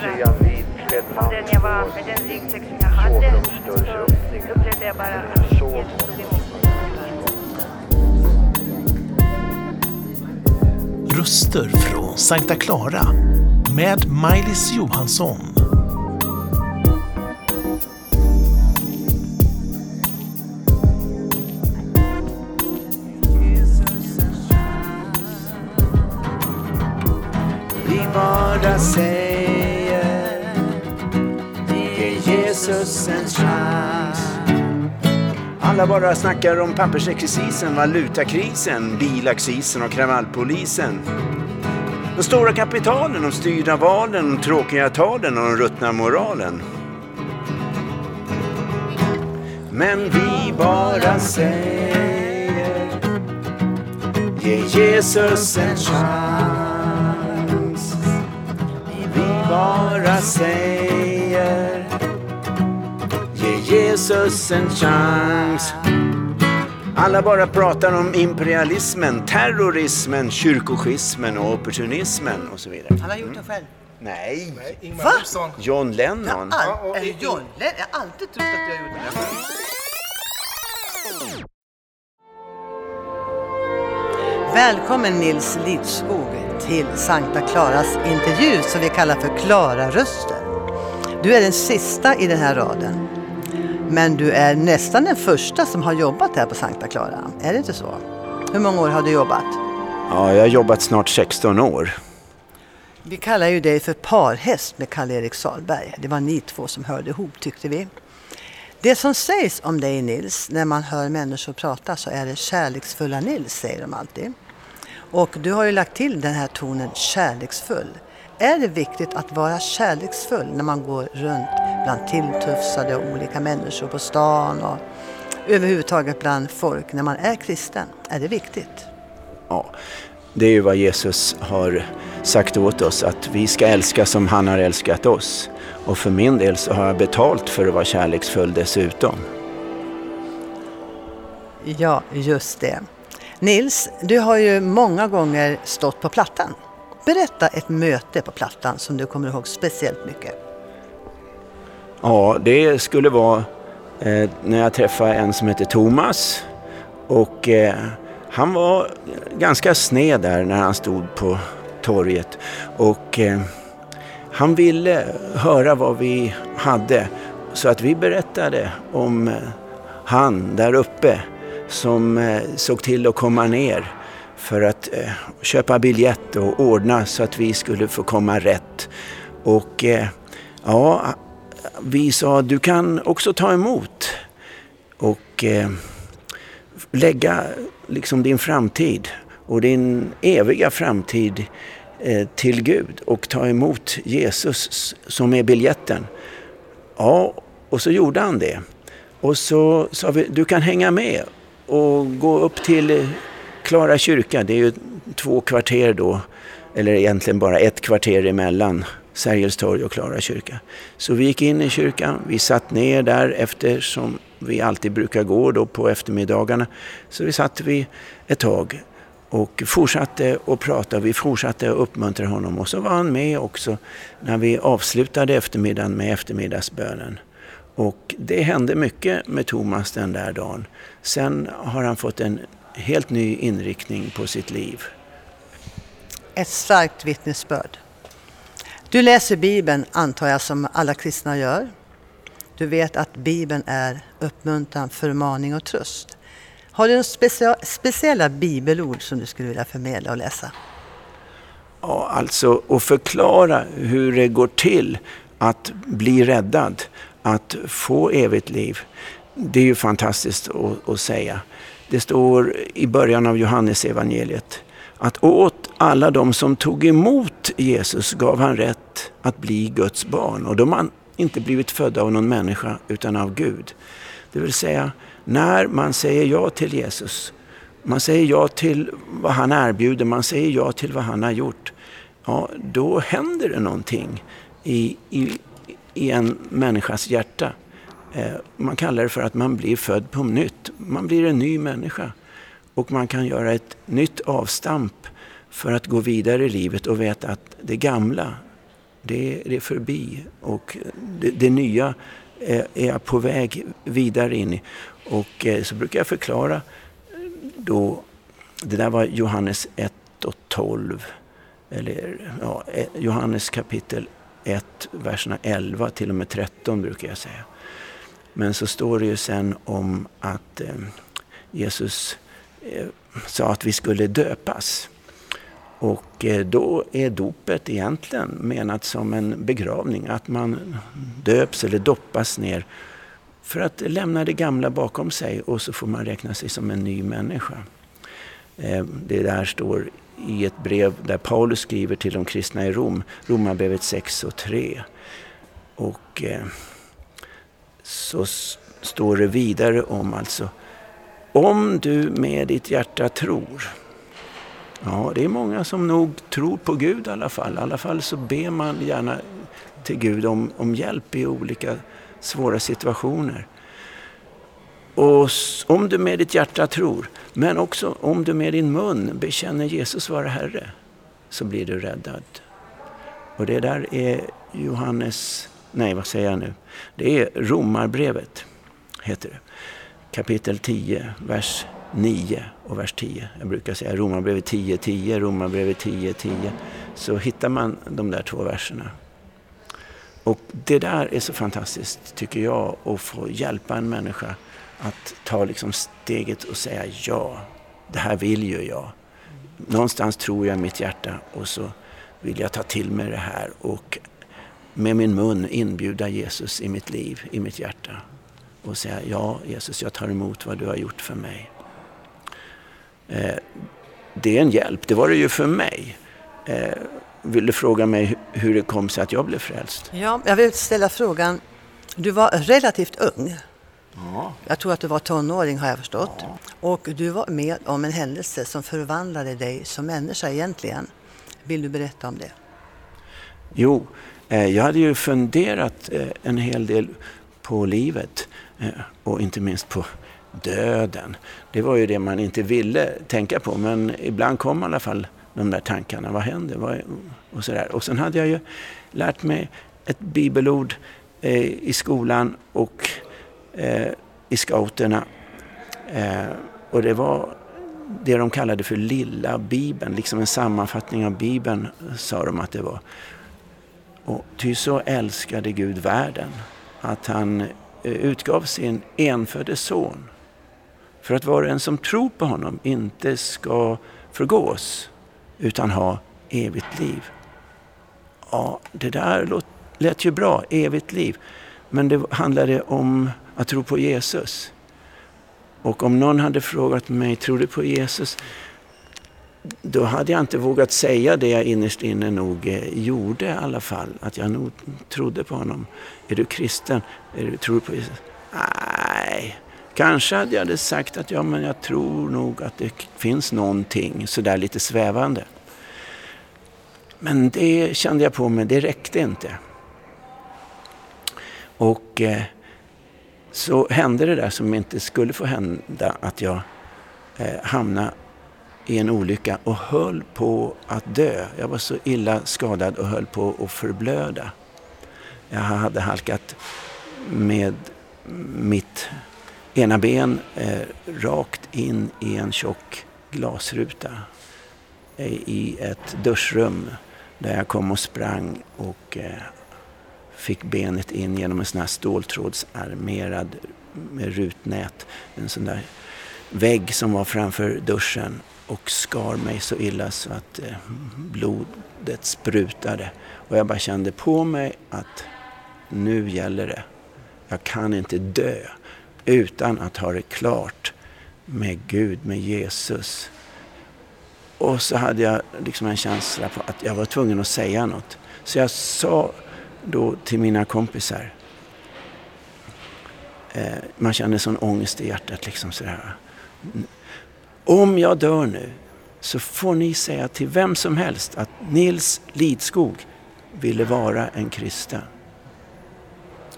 reagera på den jag var, med den ryggsäck som jag hade. Så upplevde jag bara att Jesus tog emot mig. Röster från Sankta Clara med Maj-Lis Johansson. Vi bara säger Ge Jesus en chans alla bara snackar om pappersexercisen, valutakrisen, bilaccisen och kravallpolisen. De stora kapitalen, de styrda valen, de tråkiga talen och den ruttna moralen. Men vi bara säger Ge Jesus en chans Vi bara säger Jesus en chans alla bara pratar om imperialismen, terrorismen, kyrkoschismen och opportunismen och så vidare. Han har gjort det själv. Nej, Ingmar Va? Olsson. John Lennon. All, är det John Lennon? Jag har alltid trott att du har gjort det. Välkommen Nils Lidskog till Sankta Klaras intervju som vi kallar för Klara-röster. Du är den sista i den här raden. Men du är nästan den första som har jobbat här på Sankta Clara. Är det inte så? Hur många år har du jobbat? Ja, jag har jobbat snart 16 år. Vi kallar ju dig för parhäst med Karl-Erik Salberg. Det var ni två som hörde ihop tyckte vi. Det som sägs om dig Nils, när man hör människor prata så är det kärleksfulla Nils, säger de alltid. Och du har ju lagt till den här tonen kärleksfull. Är det viktigt att vara kärleksfull när man går runt bland tilltufsade och olika människor på stan och överhuvudtaget bland folk när man är kristen? Är det viktigt? Ja, det är ju vad Jesus har sagt åt oss, att vi ska älska som han har älskat oss. Och för min del så har jag betalt för att vara kärleksfull dessutom. Ja, just det. Nils, du har ju många gånger stått på Plattan. Berätta ett möte på Plattan som du kommer ihåg speciellt mycket. Ja, det skulle vara eh, när jag träffade en som heter Thomas. Och eh, han var ganska sned där när han stod på torget. Och eh, han ville höra vad vi hade. Så att vi berättade om eh, han där uppe som eh, såg till att komma ner för att eh, köpa biljett och ordna så att vi skulle få komma rätt. Och eh, ja, vi sa du kan också ta emot och eh, lägga liksom din framtid och din eviga framtid eh, till Gud och ta emot Jesus som är biljetten. Ja, och så gjorde han det. Och så sa vi, du kan hänga med och gå upp till Klara kyrka. Det är ju två kvarter då, eller egentligen bara ett kvarter emellan Sergels torg och Klara kyrka. Så vi gick in i kyrkan, vi satt ner där eftersom vi alltid brukar gå då på eftermiddagarna. Så vi satt vi ett tag och fortsatte att prata. Vi fortsatte att uppmuntra honom och så var han med också när vi avslutade eftermiddagen med eftermiddagsbönen. Och det hände mycket med Thomas den där dagen. Sen har han fått en helt ny inriktning på sitt liv. Ett starkt vittnesbörd. Du läser Bibeln, antar jag, som alla kristna gör. Du vet att Bibeln är uppmuntran, förmaning och tröst. Har du några speciella bibelord som du skulle vilja förmedla och läsa? Ja, alltså att förklara hur det går till att bli räddad, att få evigt liv. Det är ju fantastiskt att, att säga. Det står i början av Johannes evangeliet att åt alla de som tog emot Jesus gav han rätt att bli Guds barn. Och de har inte blivit födda av någon människa utan av Gud. Det vill säga, när man säger ja till Jesus, man säger ja till vad han erbjuder, man säger ja till vad han har gjort. Ja, då händer det någonting i, i, i en människas hjärta. Eh, man kallar det för att man blir född på nytt. Man blir en ny människa. Och man kan göra ett nytt avstamp för att gå vidare i livet och veta att det gamla, det, det är förbi och det, det nya är, är jag på väg vidare in i. Och eh, så brukar jag förklara eh, då, det där var Johannes 1 och 12, eller ja, eh, Johannes kapitel 1, verserna 11 till och med 13 brukar jag säga. Men så står det ju sen om att eh, Jesus eh, sa att vi skulle döpas. Och eh, då är dopet egentligen menat som en begravning, att man döps eller doppas ner för att lämna det gamla bakom sig och så får man räkna sig som en ny människa. Eh, det där står i ett brev där Paulus skriver till de kristna i Rom, Romarbrevet 6 och 3. Och eh, så står det vidare om alltså, om du med ditt hjärta tror. Ja, det är många som nog tror på Gud i alla fall. I alla fall så ber man gärna till Gud om, om hjälp i olika svåra situationer. Och om du med ditt hjärta tror, men också om du med din mun bekänner Jesus vara Herre, så blir du räddad. Och det där är Johannes, nej vad säger jag nu? Det är Romarbrevet, heter det. Kapitel 10, vers 9 och vers 10. Jag brukar säga Romarbrevet 10, 10, Romarbrevet 10, 10. Så hittar man de där två verserna. Och det där är så fantastiskt, tycker jag, att få hjälpa en människa att ta liksom steget och säga ja, det här vill ju jag. Någonstans tror jag i mitt hjärta och så vill jag ta till mig det här och med min mun inbjuda Jesus i mitt liv, i mitt hjärta och säga ja Jesus, jag tar emot vad du har gjort för mig. Eh, det är en hjälp, det var det ju för mig. Eh, vill du fråga mig hur det kom sig att jag blev frälst? Ja, jag vill ställa frågan. Du var relativt ung. Ja. Jag tror att du var tonåring har jag förstått. Ja. Och du var med om en händelse som förvandlade dig som människa egentligen. Vill du berätta om det? Jo, eh, jag hade ju funderat eh, en hel del på livet eh, och inte minst på döden. Det var ju det man inte ville tänka på men ibland kom i alla fall de där tankarna. Vad händer? Och, så där. och sen hade jag ju lärt mig ett bibelord eh, i skolan och eh, i scouterna. Eh, och det var det de kallade för lilla bibeln, liksom en sammanfattning av bibeln sa de att det var. Och ty så älskade Gud världen att han eh, utgav sin enfödde son för att var och en som tror på honom inte ska förgås utan ha evigt liv. Ja, det där lät ju bra, evigt liv. Men det handlade om att tro på Jesus. Och om någon hade frågat mig, tror du på Jesus? Då hade jag inte vågat säga det jag innerst inne nog eh, gjorde i alla fall. Att jag nog trodde på honom. Är du kristen? Är du, tror du på Jesus? Nej, kanske hade jag sagt att ja, men jag tror nog att det finns någonting sådär lite svävande. Men det kände jag på mig, det räckte inte. Och eh, så hände det där som inte skulle få hända, att jag eh, hamnade i en olycka och höll på att dö. Jag var så illa skadad och höll på att förblöda. Jag hade halkat med mitt ena ben eh, rakt in i en tjock glasruta eh, i ett duschrum där jag kom och sprang och eh, fick benet in genom en sån här ståltrådsarmerad med rutnät. En sån där vägg som var framför duschen och skar mig så illa så att eh, blodet sprutade. Och jag bara kände på mig att nu gäller det. Jag kan inte dö utan att ha det klart med Gud, med Jesus. Och så hade jag liksom en känsla på att jag var tvungen att säga något. Så jag sa då till mina kompisar. Eh, man känner sån ångest i hjärtat liksom sådär. Om jag dör nu så får ni säga till vem som helst att Nils Lidskog ville vara en kristen.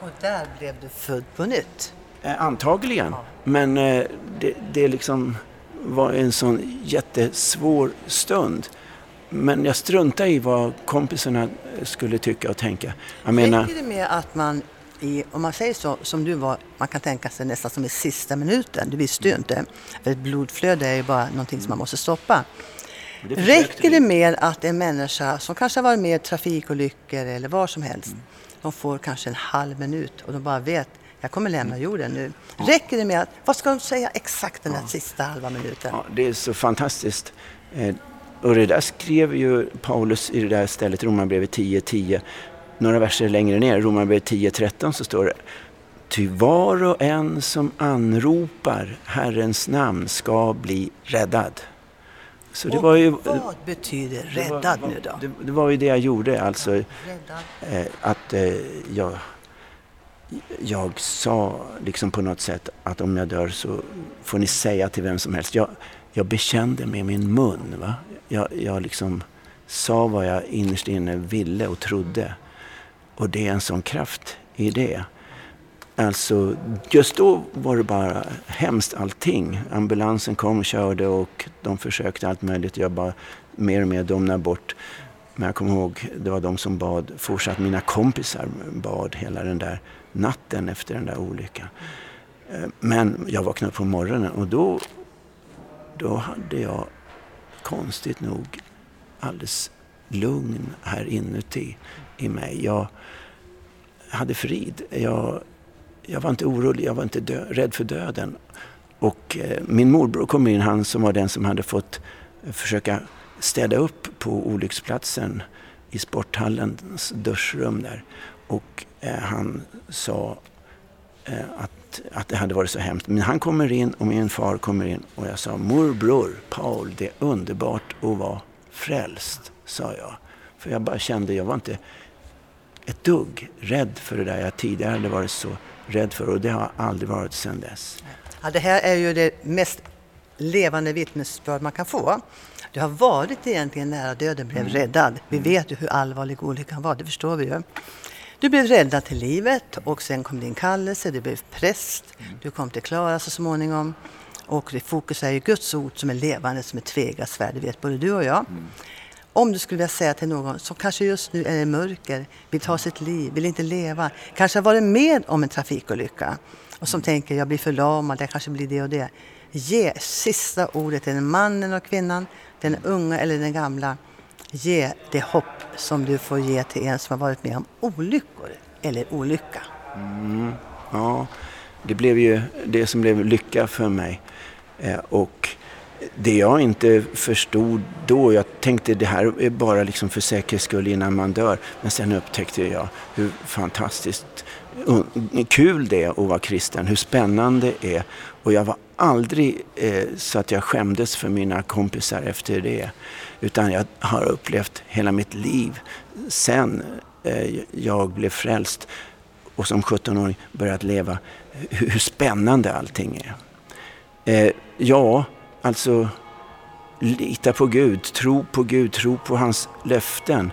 Och där blev du född på nytt? Eh, antagligen. Men eh, det, det liksom var en sån jättesvår stund. Men jag struntade i vad kompisarna skulle tycka och tänka. Jag menar... Räcker det med att man i, om man säger så, som du var, man kan tänka sig nästan som i sista minuten, du visste ju mm. inte. För ett blodflöde är ju bara någonting som man måste stoppa. Det Räcker det med att en människa som kanske har varit med i trafikolyckor eller var som helst, mm. de får kanske en halv minut och de bara vet, jag kommer lämna mm. jorden nu. Räcker det med att, vad ska de säga exakt den där ja. sista halva minuten? Ja, det är så fantastiskt. Eh, och det där skrev ju Paulus i det där stället, Romarbrevet 10.10. Några verser längre ner, Romarbrevet 10.13 så står det Ty var och en som anropar Herrens namn ska bli räddad. Så det och var ju, vad betyder räddad var, nu då? Det, det, var ju det jag gjorde, alltså eh, att eh, jag, jag sa liksom på något sätt att om jag dör så får ni säga till vem som helst. Jag, jag bekände med min mun. Va? Jag, jag liksom sa vad jag innerst inne ville och trodde. Och det är en sån kraft i det. Alltså, just då var det bara hemskt allting. Ambulansen kom och körde och de försökte allt möjligt. Jag bara mer och mer domnade bort. Men jag kommer ihåg, det var de som bad fortsatt. Mina kompisar bad hela den där natten efter den där olyckan. Eh, men jag vaknade upp på morgonen och då, då hade jag konstigt nog alldeles lugn här inuti i mig. Jag hade frid. Jag, jag var inte orolig, jag var inte dö, rädd för döden. Och eh, min morbror kom in, han som var den som hade fått eh, försöka städa upp på olycksplatsen i sporthallens duschrum där. Och han sa eh, att, att det hade varit så hemskt. Men han kommer in och min far kommer in och jag sa morbror Paul, det är underbart att vara frälst, sa jag. För jag bara kände, jag var inte ett dugg rädd för det där jag tidigare hade varit så rädd för och det har jag aldrig varit sedan dess. Ja, det här är ju det mest levande vittnesbörd man kan få. Du har varit egentligen nära döden, blev mm. räddad. Vi vet ju hur allvarlig olyckan var, det förstår vi ju. Du blev räddad till livet och sen kom din kallelse, du blev präst, mm. du kom till Klara så småningom. Och det fokus är ju Guds ord som är levande som ett tvegat svärd, det vet både du och jag. Mm. Om du skulle vilja säga till någon som kanske just nu är i mörker, vill ta sitt liv, vill inte leva, kanske har varit med om en trafikolycka och som tänker jag blir förlamad, jag kanske blir det och det. Ge sista ordet till den mannen och kvinnan, den unga eller den gamla. Ge det hopp som du får ge till en som har varit med om olyckor eller olycka. Mm, ja, det blev ju det som blev lycka för mig. Eh, och det jag inte förstod då, jag tänkte det här är bara liksom för säkerhets skull innan man dör. Men sen upptäckte jag hur fantastiskt kul det är att vara kristen, hur spännande det är. Och jag var aldrig eh, så att jag skämdes för mina kompisar efter det. Utan jag har upplevt hela mitt liv sen eh, jag blev frälst och som 17-åring börjat leva, hur, hur spännande allting är. Eh, ja, Alltså, lita på Gud, tro på Gud, tro på hans löften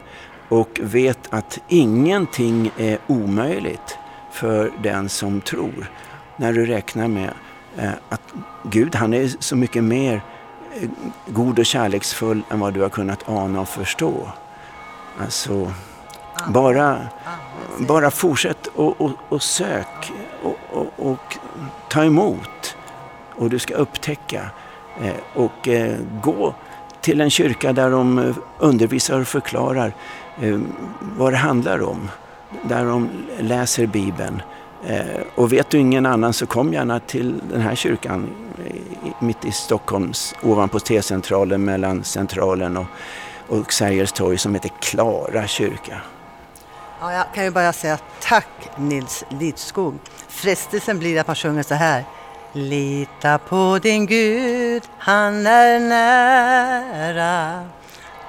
och vet att ingenting är omöjligt för den som tror. När du räknar med eh, att Gud, han är så mycket mer eh, god och kärleksfull än vad du har kunnat ana och förstå. Alltså, bara, bara fortsätt och, och, och sök och, och, och ta emot. Och du ska upptäcka Eh, och gå till en kyrka där de undervisar och förklarar vad det handlar om. Där de läser Bibeln. Eh, och vet du ingen annan så kom gärna till den här kyrkan mitt i Stockholms, ovanpå T-centralen mellan Centralen och, och Sergels torg som heter Klara kyrka. Ja, jag kan ju bara säga tack Nils Lidskog. Frestelsen blir att man sjunger så här. Lita på din Gud, han är nära.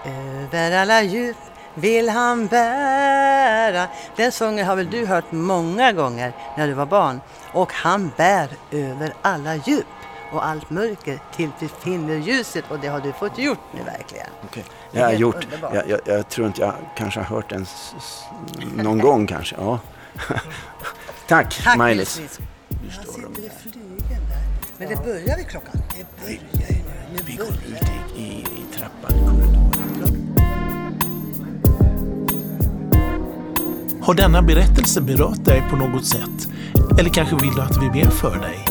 Över alla djup vill han bära. Den sången har väl du hört många gånger när du var barn. Och han bär över alla djup och allt mörker till vi finner ljuset och det har du fått gjort nu verkligen. Okay. Jag har gjort, jag, jag, jag, tror inte jag kanske har hört den någon gång kanske. Ja. Tack, Tack Maj-Lis. Men det börjar vid klockan. Det börjar ju nu. Vi går ut i, i, i trappan, Har denna berättelse berört dig på något sätt? Eller kanske vill du att vi ber för dig?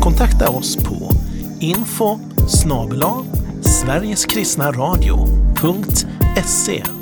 Kontakta oss på info snabel-a sverigeskristnaradio.se